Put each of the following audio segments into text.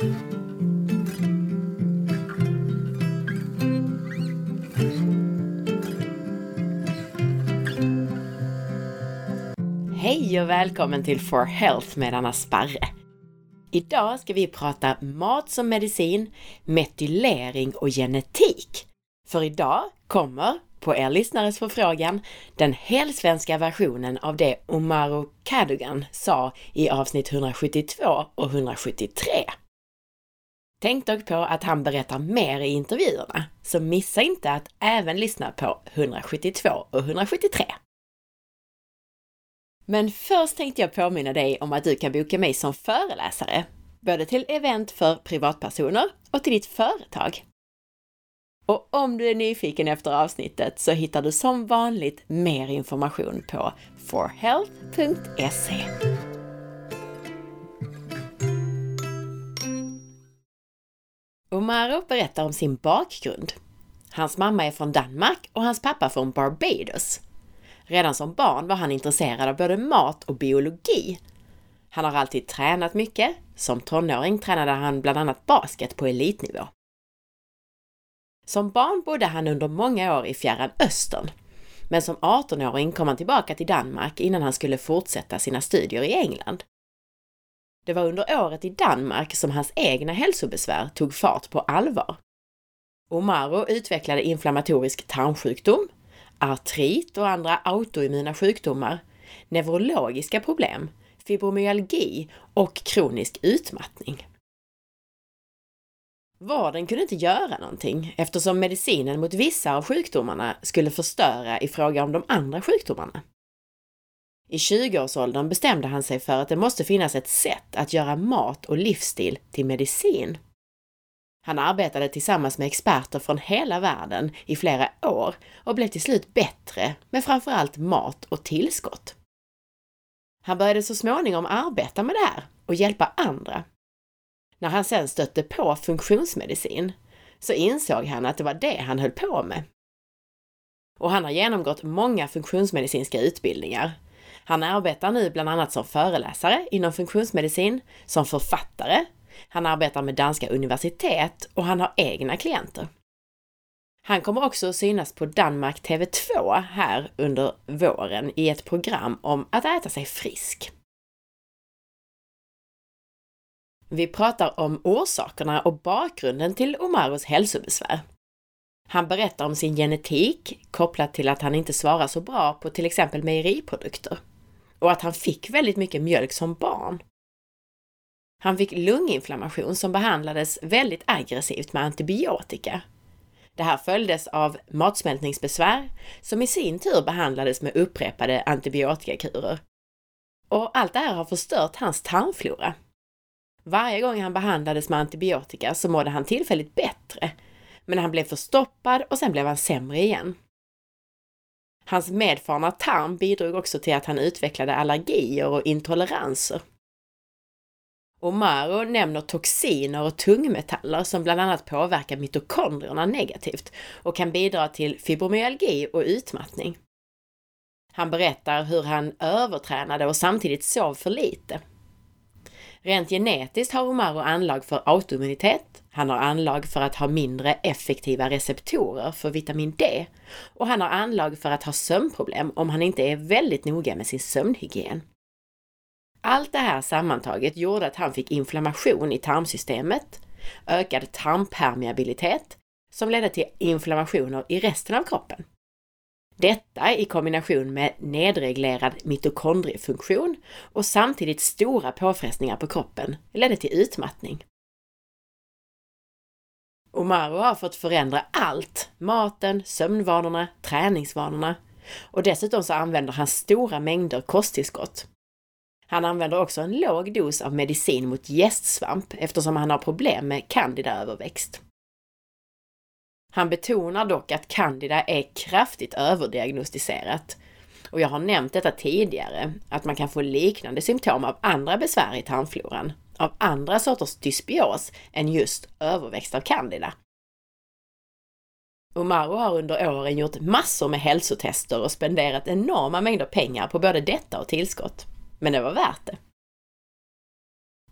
Hej och välkommen till For Health med Anna Sparre! Idag ska vi prata mat som medicin, metylering och genetik. För idag kommer, på er lyssnares förfrågan, den helsvenska versionen av det Omaro Cadogan sa i avsnitt 172 och 173. Tänk dock på att han berättar mer i intervjuerna, så missa inte att även lyssna på 172 och 173. Men först tänkte jag påminna dig om att du kan boka mig som föreläsare, både till event för privatpersoner och till ditt företag. Och om du är nyfiken efter avsnittet så hittar du som vanligt mer information på forhealth.se. Omaro berättar om sin bakgrund. Hans mamma är från Danmark och hans pappa från Barbados. Redan som barn var han intresserad av både mat och biologi. Han har alltid tränat mycket. Som tonåring tränade han bland annat basket på elitnivå. Som barn bodde han under många år i Fjärran Östern. Men som 18-åring kom han tillbaka till Danmark innan han skulle fortsätta sina studier i England. Det var under året i Danmark som hans egna hälsobesvär tog fart på allvar. Omaro utvecklade inflammatorisk tarmsjukdom, artrit och andra autoimmuna sjukdomar, neurologiska problem, fibromyalgi och kronisk utmattning. Vården kunde inte göra någonting eftersom medicinen mot vissa av sjukdomarna skulle förstöra i fråga om de andra sjukdomarna. I 20-årsåldern bestämde han sig för att det måste finnas ett sätt att göra mat och livsstil till medicin. Han arbetade tillsammans med experter från hela världen i flera år och blev till slut bättre med framförallt mat och tillskott. Han började så småningom arbeta med det här och hjälpa andra. När han sen stötte på funktionsmedicin så insåg han att det var det han höll på med. Och han har genomgått många funktionsmedicinska utbildningar. Han arbetar nu bland annat som föreläsare inom funktionsmedicin, som författare han arbetar med danska universitet och han har egna klienter. Han kommer också att synas på Danmark TV2 här under våren i ett program om att äta sig frisk. Vi pratar om orsakerna och bakgrunden till Omaros hälsobesvär. Han berättar om sin genetik kopplat till att han inte svarar så bra på till exempel mejeriprodukter och att han fick väldigt mycket mjölk som barn. Han fick lunginflammation som behandlades väldigt aggressivt med antibiotika. Det här följdes av matsmältningsbesvär som i sin tur behandlades med upprepade antibiotikakurer. Och allt det här har förstört hans tarmflora. Varje gång han behandlades med antibiotika så mådde han tillfälligt bättre, men han blev förstoppad och sen blev han sämre igen. Hans medfarna tarm bidrog också till att han utvecklade allergier och intoleranser. Omaro nämner toxiner och tungmetaller som bland annat påverkar mitokondrierna negativt och kan bidra till fibromyalgi och utmattning. Han berättar hur han övertränade och samtidigt sov för lite. Rent genetiskt har Omaro anlag för autoimmunitet, han har anlag för att ha mindre effektiva receptorer för vitamin D och han har anlag för att ha sömnproblem om han inte är väldigt noga med sin sömnhygien. Allt det här sammantaget gjorde att han fick inflammation i tarmsystemet, ökad tarmpermeabilitet, som ledde till inflammationer i resten av kroppen. Detta i kombination med nedreglerad mitokondriefunktion och samtidigt stora påfrestningar på kroppen ledde till utmattning. Omaro har fått förändra allt! Maten, sömnvanorna, träningsvanorna och dessutom så använder han stora mängder kosttillskott han använder också en låg dos av medicin mot gästsvamp eftersom han har problem med candidaöverväxt. Han betonar dock att candida är kraftigt överdiagnostiserat. Och jag har nämnt detta tidigare, att man kan få liknande symptom av andra besvär i tarmfloran, av andra sorters dysbios än just överväxt av candida. Omaro har under åren gjort massor med hälsotester och spenderat enorma mängder pengar på både detta och tillskott. Men det var värt det.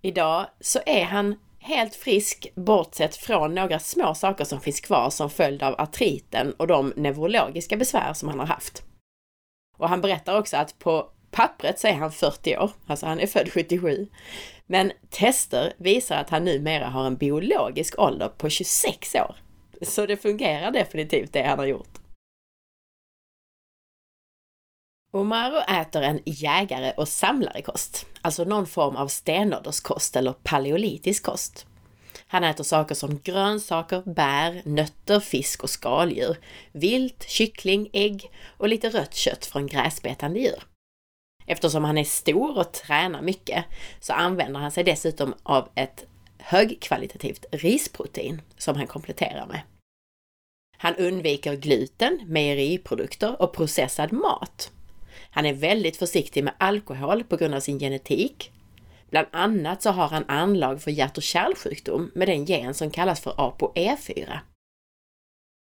Idag så är han helt frisk bortsett från några små saker som finns kvar som följd av artriten och de neurologiska besvär som han har haft. Och han berättar också att på pappret så är han 40 år, alltså han är född 77. Men tester visar att han numera har en biologisk ålder på 26 år. Så det fungerar definitivt det han har gjort. Omaro äter en jägare och samlarekost, alltså någon form av stenålderskost eller paleolitisk kost. Han äter saker som grönsaker, bär, nötter, fisk och skaldjur, vilt, kyckling, ägg och lite rött kött från gräsbetande djur. Eftersom han är stor och tränar mycket så använder han sig dessutom av ett högkvalitativt risprotein som han kompletterar med. Han undviker gluten, mejeriprodukter och processad mat. Han är väldigt försiktig med alkohol på grund av sin genetik. Bland annat så har han anlag för hjärt och kärlsjukdom med den gen som kallas för ApoE4.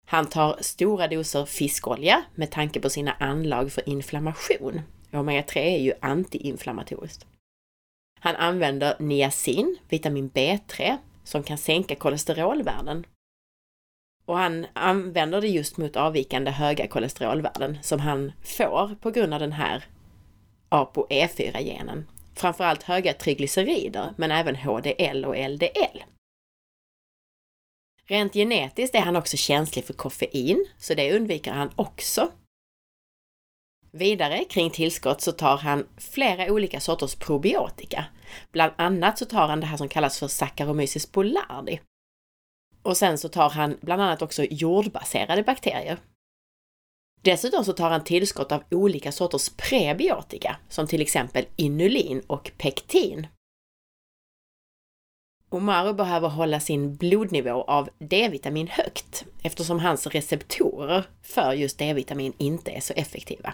Han tar stora doser fiskolja med tanke på sina anlag för inflammation. Omega-3 är ju antiinflammatoriskt. Han använder niacin, vitamin B3, som kan sänka kolesterolvärden. Och han använder det just mot avvikande höga kolesterolvärden som han får på grund av den här ApoE4-genen. Framförallt höga triglycerider, men även HDL och LDL. Rent genetiskt är han också känslig för koffein, så det undviker han också. Vidare kring tillskott så tar han flera olika sorters probiotika. Bland annat så tar han det här som kallas för Saccharomyces boulardii. Och sen så tar han bland annat också jordbaserade bakterier. Dessutom så tar han tillskott av olika sorters prebiotika, som till exempel inulin och pektin. Omaro behöver hålla sin blodnivå av D-vitamin högt eftersom hans receptorer för just D-vitamin inte är så effektiva.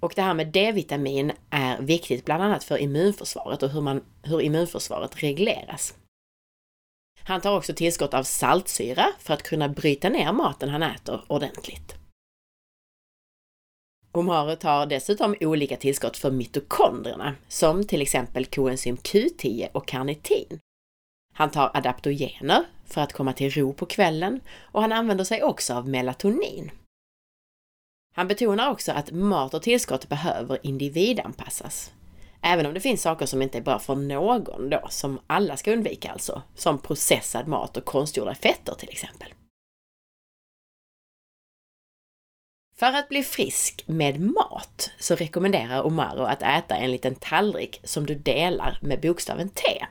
Och det här med D-vitamin är viktigt bland annat för immunförsvaret och hur, man, hur immunförsvaret regleras. Han tar också tillskott av saltsyra för att kunna bryta ner maten han äter ordentligt. Omaru tar dessutom olika tillskott för mitokondrierna, som till exempel koenzym Q10 och karnitin. Han tar adaptogener för att komma till ro på kvällen och han använder sig också av melatonin. Han betonar också att mat och tillskott behöver individanpassas. Även om det finns saker som inte är bra för någon då, som alla ska undvika alltså, som processad mat och konstgjorda fetter till exempel. För att bli frisk med mat så rekommenderar Omaro att äta en liten tallrik som du delar med bokstaven T.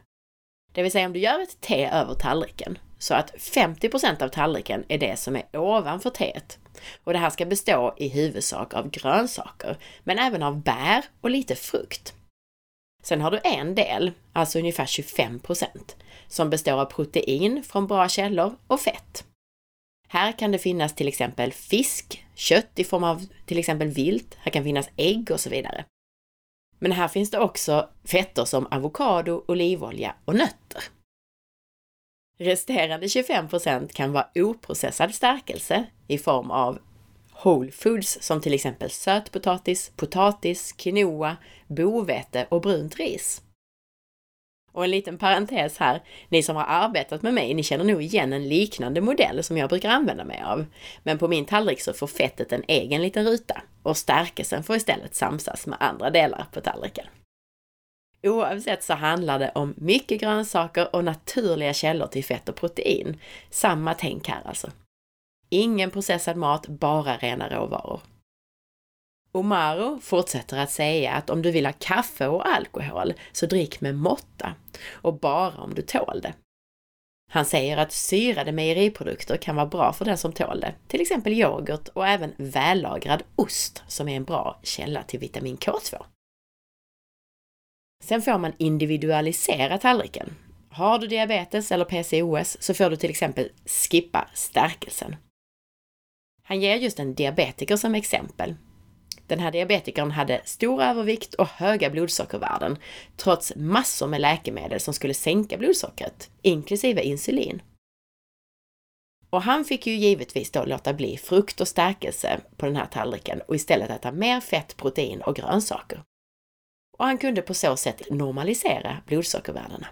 Det vill säga om du gör ett T över tallriken så att 50% av tallriken är det som är ovanför teet. Och det här ska bestå i huvudsak av grönsaker, men även av bär och lite frukt. Sen har du en del, alltså ungefär 25% som består av protein från bra källor och fett. Här kan det finnas till exempel fisk, kött i form av till exempel vilt, här kan finnas ägg och så vidare. Men här finns det också fetter som avokado, olivolja och nötter. Resterande 25% kan vara oprocessad stärkelse i form av whole foods som till exempel sötpotatis, potatis, quinoa, bovete och brunt ris. Och en liten parentes här, ni som har arbetat med mig, ni känner nog igen en liknande modell som jag brukar använda mig av. Men på min tallrik så får fettet en egen liten ruta och stärkelsen får istället samsas med andra delar på tallriken. Oavsett så handlar det om mycket grönsaker och naturliga källor till fett och protein. Samma tänk här alltså. Ingen processad mat, bara rena råvaror. Omaro fortsätter att säga att om du vill ha kaffe och alkohol, så drick med måtta och bara om du tål det. Han säger att syrade mejeriprodukter kan vara bra för den som tål det, till exempel yoghurt och även vällagrad ost som är en bra källa till vitamin K2. Sen får man individualisera tallriken. Har du diabetes eller PCOS så får du till exempel skippa stärkelsen. Han ger just en diabetiker som exempel. Den här diabetikern hade stor övervikt och höga blodsockervärden, trots massor med läkemedel som skulle sänka blodsockret, inklusive insulin. Och han fick ju givetvis då låta bli frukt och stärkelse på den här tallriken och istället äta mer fett, protein och grönsaker. Och han kunde på så sätt normalisera blodsockervärdena.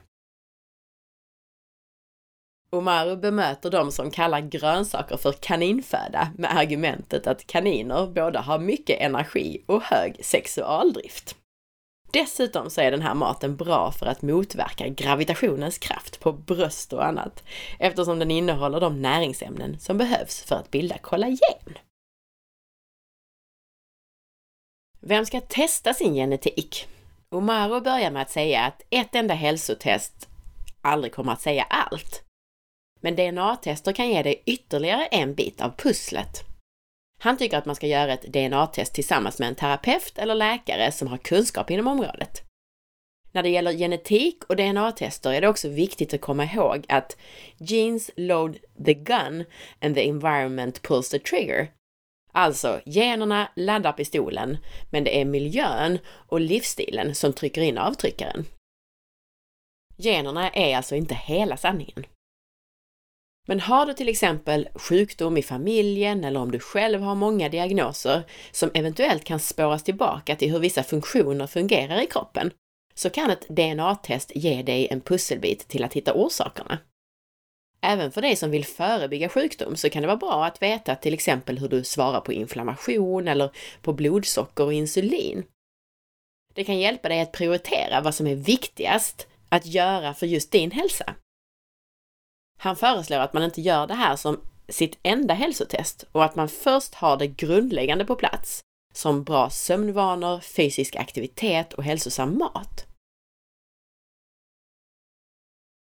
Omaru bemöter de som kallar grönsaker för kaninföda med argumentet att kaniner både har mycket energi och hög sexualdrift. Dessutom så är den här maten bra för att motverka gravitationens kraft på bröst och annat eftersom den innehåller de näringsämnen som behövs för att bilda kollagen. Vem ska testa sin genetik? Omaro börjar med att säga att ett enda hälsotest aldrig kommer att säga allt. Men DNA-tester kan ge dig ytterligare en bit av pusslet. Han tycker att man ska göra ett DNA-test tillsammans med en terapeut eller läkare som har kunskap inom området. När det gäller genetik och DNA-tester är det också viktigt att komma ihåg att genes load the gun and the environment pulls the trigger. Alltså, generna laddar pistolen, men det är miljön och livsstilen som trycker in avtryckaren. Generna är alltså inte hela sanningen. Men har du till exempel sjukdom i familjen eller om du själv har många diagnoser som eventuellt kan spåras tillbaka till hur vissa funktioner fungerar i kroppen, så kan ett DNA-test ge dig en pusselbit till att hitta orsakerna. Även för dig som vill förebygga sjukdom så kan det vara bra att veta till exempel hur du svarar på inflammation eller på blodsocker och insulin. Det kan hjälpa dig att prioritera vad som är viktigast att göra för just din hälsa. Han föreslår att man inte gör det här som sitt enda hälsotest och att man först har det grundläggande på plats, som bra sömnvanor, fysisk aktivitet och hälsosam mat.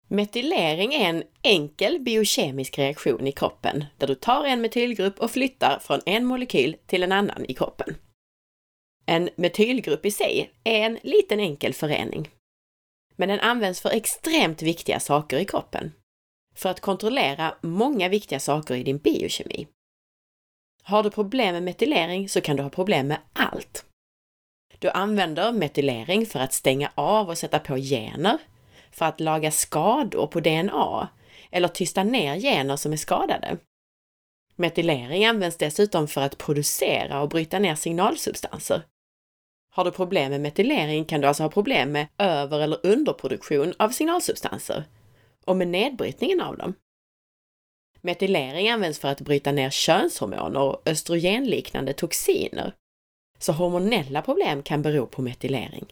Metylering är en enkel biokemisk reaktion i kroppen där du tar en metylgrupp och flyttar från en molekyl till en annan i kroppen. En metylgrupp i sig är en liten enkel förening. Men den används för extremt viktiga saker i kroppen. För att kontrollera många viktiga saker i din biokemi. Har du problem med metylering så kan du ha problem med allt. Du använder metylering för att stänga av och sätta på gener, för att laga skador på DNA eller tysta ner gener som är skadade. Metylering används dessutom för att producera och bryta ner signalsubstanser. Har du problem med metylering kan du alltså ha problem med över eller underproduktion av signalsubstanser och med nedbrytningen av dem. Metylering används för att bryta ner könshormoner och östrogenliknande toxiner. Så hormonella problem kan bero på metylering.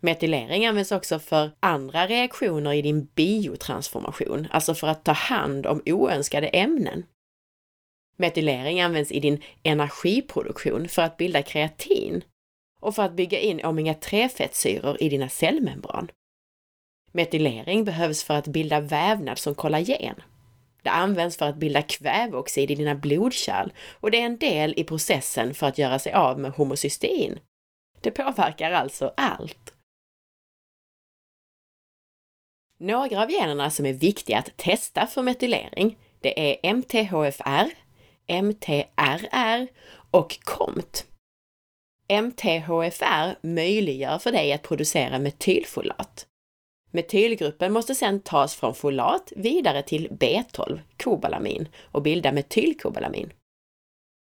Metylering används också för andra reaktioner i din biotransformation, alltså för att ta hand om oönskade ämnen. Metylering används i din energiproduktion för att bilda kreatin och för att bygga in omega-3-fettsyror i dina cellmembran. Metylering behövs för att bilda vävnad som kollagen. Det används för att bilda kväveoxid i dina blodkärl och det är en del i processen för att göra sig av med homocystein. Det påverkar alltså allt. Några av generna som är viktiga att testa för metylering, det är MTHFR, MTRR och COMT. MTHFR möjliggör för dig att producera metylfolat. Metylgruppen måste sedan tas från folat vidare till B12, kobalamin, och bilda metylkobalamin.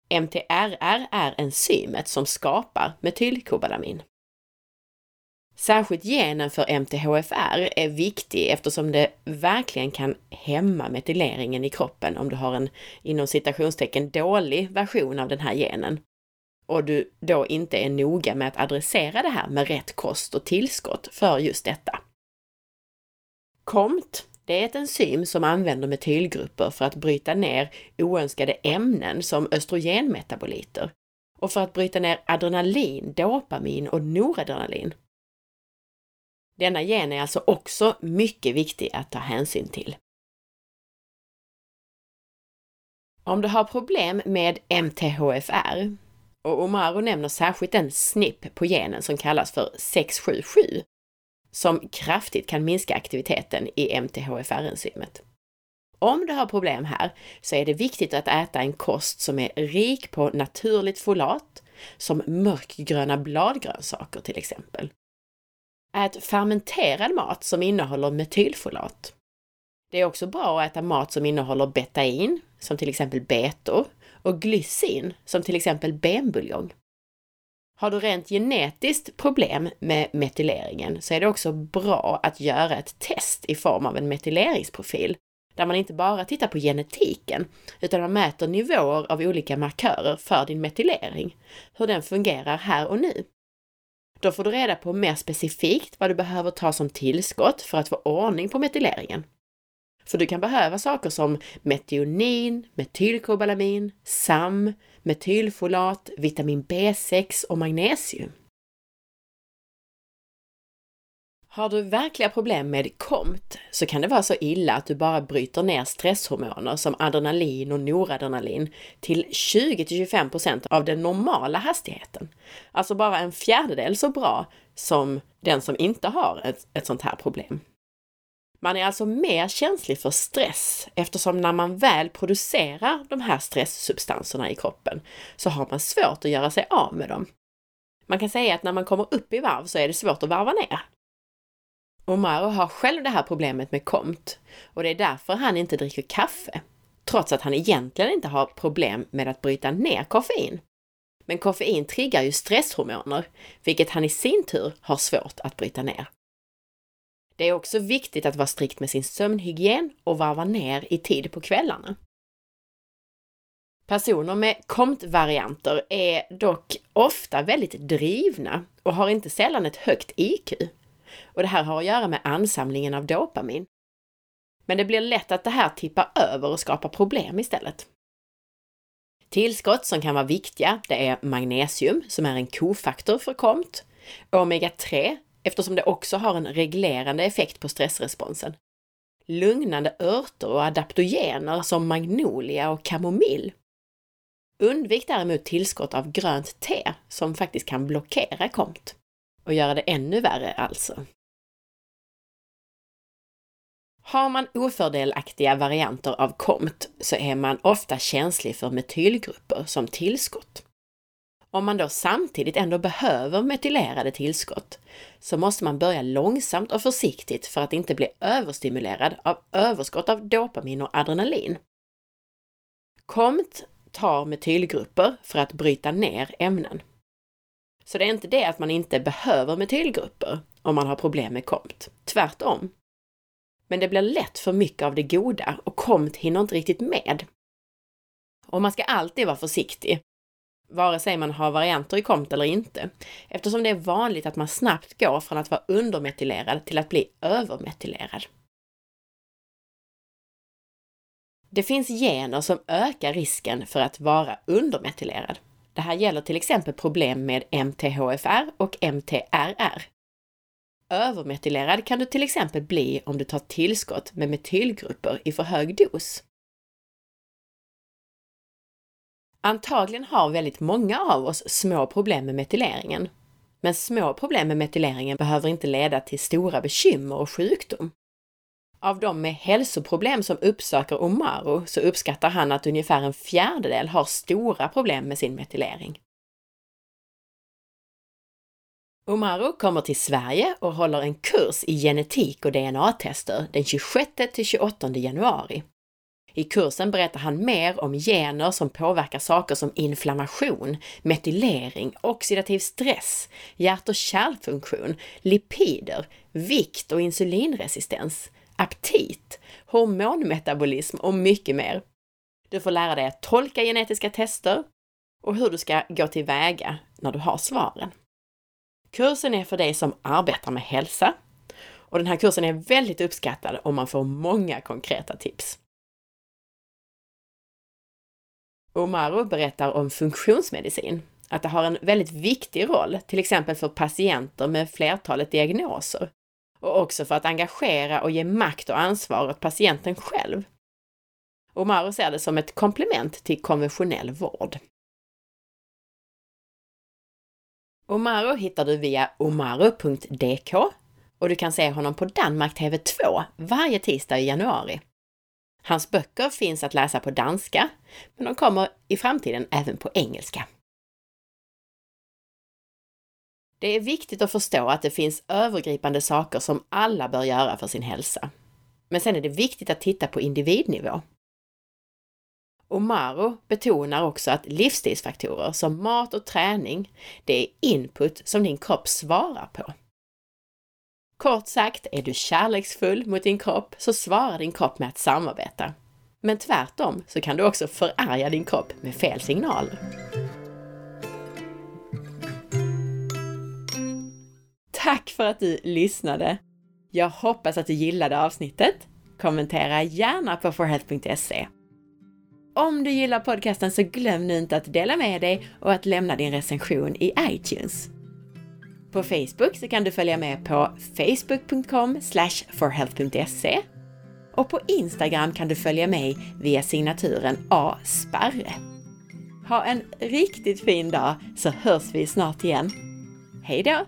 MTRR är enzymet som skapar metylkobalamin. Särskilt genen för MTHFR är viktig eftersom det verkligen kan hämma metyleringen i kroppen om du har en inom citationstecken dålig version av den här genen och du då inte är noga med att adressera det här med rätt kost och tillskott för just detta. KOMT, det är ett enzym som använder metylgrupper för att bryta ner oönskade ämnen som östrogenmetaboliter och för att bryta ner adrenalin, dopamin och noradrenalin. Denna gen är alltså också mycket viktig att ta hänsyn till. Om du har problem med MTHFR, och Omaro nämner särskilt en SNP på genen som kallas för 677, som kraftigt kan minska aktiviteten i MTHFR-enzymet. Om du har problem här så är det viktigt att äta en kost som är rik på naturligt folat, som mörkgröna bladgrönsaker till exempel. Ät fermenterad mat som innehåller metylfolat. Det är också bra att äta mat som innehåller betain, som till exempel betor, och glycin, som till exempel benbuljong. Har du rent genetiskt problem med metyleringen så är det också bra att göra ett test i form av en metyleringsprofil där man inte bara tittar på genetiken, utan man mäter nivåer av olika markörer för din metylering, hur den fungerar här och nu. Då får du reda på mer specifikt vad du behöver ta som tillskott för att få ordning på metyleringen. För du kan behöva saker som metionin, metylkobalamin, SAM, metylfolat, vitamin B6 och magnesium. Har du verkliga problem med KOMT så kan det vara så illa att du bara bryter ner stresshormoner som adrenalin och noradrenalin till 20-25% av den normala hastigheten. Alltså bara en fjärdedel så bra som den som inte har ett, ett sånt här problem. Man är alltså mer känslig för stress eftersom när man väl producerar de här stresssubstanserna i kroppen så har man svårt att göra sig av med dem. Man kan säga att när man kommer upp i varv så är det svårt att varva ner. Omaro har själv det här problemet med KOMT och det är därför han inte dricker kaffe, trots att han egentligen inte har problem med att bryta ner koffein. Men koffein triggar ju stresshormoner, vilket han i sin tur har svårt att bryta ner. Det är också viktigt att vara strikt med sin sömnhygien och varva ner i tid på kvällarna. Personer med KOMT-varianter är dock ofta väldigt drivna och har inte sällan ett högt IQ. Och det här har att göra med ansamlingen av dopamin. Men det blir lätt att det här tippar över och skapar problem istället. Tillskott som kan vara viktiga, det är magnesium som är en kofaktor för KOMT, omega-3 eftersom det också har en reglerande effekt på stressresponsen. Lugnande örter och adaptogener som magnolia och kamomill. Undvik däremot tillskott av grönt te som faktiskt kan blockera KOMT och göra det ännu värre alltså. Har man ofördelaktiga varianter av KOMT så är man ofta känslig för metylgrupper som tillskott. Om man då samtidigt ändå behöver metylerade tillskott så måste man börja långsamt och försiktigt för att inte bli överstimulerad av överskott av dopamin och adrenalin. KOMT tar metylgrupper för att bryta ner ämnen. Så det är inte det att man inte behöver metylgrupper om man har problem med KOMT. Tvärtom. Men det blir lätt för mycket av det goda och KOMT hinner inte riktigt med. Och man ska alltid vara försiktig vare sig man har varianter i KOMT eller inte, eftersom det är vanligt att man snabbt går från att vara undermetylerad till att bli övermetylerad. Det finns gener som ökar risken för att vara undermetylerad. Det här gäller till exempel problem med MTHFR och MTRR. Övermetylerad kan du till exempel bli om du tar tillskott med metylgrupper i för hög dos. Antagligen har väldigt många av oss små problem med metyleringen. Men små problem med metyleringen behöver inte leda till stora bekymmer och sjukdom. Av de med hälsoproblem som uppsöker Omaro så uppskattar han att ungefär en fjärdedel har stora problem med sin metylering. Omaro kommer till Sverige och håller en kurs i genetik och DNA-tester den 26 till 28 januari. I kursen berättar han mer om gener som påverkar saker som inflammation, metylering, oxidativ stress, hjärt och kärlfunktion, lipider, vikt och insulinresistens, aptit, hormonmetabolism och mycket mer. Du får lära dig att tolka genetiska tester och hur du ska gå tillväga när du har svaren. Kursen är för dig som arbetar med hälsa och den här kursen är väldigt uppskattad och man får många konkreta tips. Omaro berättar om funktionsmedicin, att det har en väldigt viktig roll, till exempel för patienter med flertalet diagnoser och också för att engagera och ge makt och ansvar åt patienten själv. Omaro ser det som ett komplement till konventionell vård. Omaro hittar du via omaro.dk och du kan se honom på Danmark TV2 varje tisdag i januari. Hans böcker finns att läsa på danska, men de kommer i framtiden även på engelska. Det är viktigt att förstå att det finns övergripande saker som alla bör göra för sin hälsa. Men sen är det viktigt att titta på individnivå. Omaro betonar också att livsstilsfaktorer som mat och träning, det är input som din kropp svarar på. Kort sagt, är du kärleksfull mot din kropp så svarar din kropp med att samarbeta. Men tvärtom så kan du också förarga din kropp med fel signaler. Tack för att du lyssnade! Jag hoppas att du gillade avsnittet. Kommentera gärna på forhealth.se. Om du gillar podcasten så glöm nu inte att dela med dig och att lämna din recension i iTunes. På Facebook så kan du följa med på facebook.com forhealth.se och på Instagram kan du följa mig via signaturen asparre. Ha en riktigt fin dag så hörs vi snart igen. Hej då!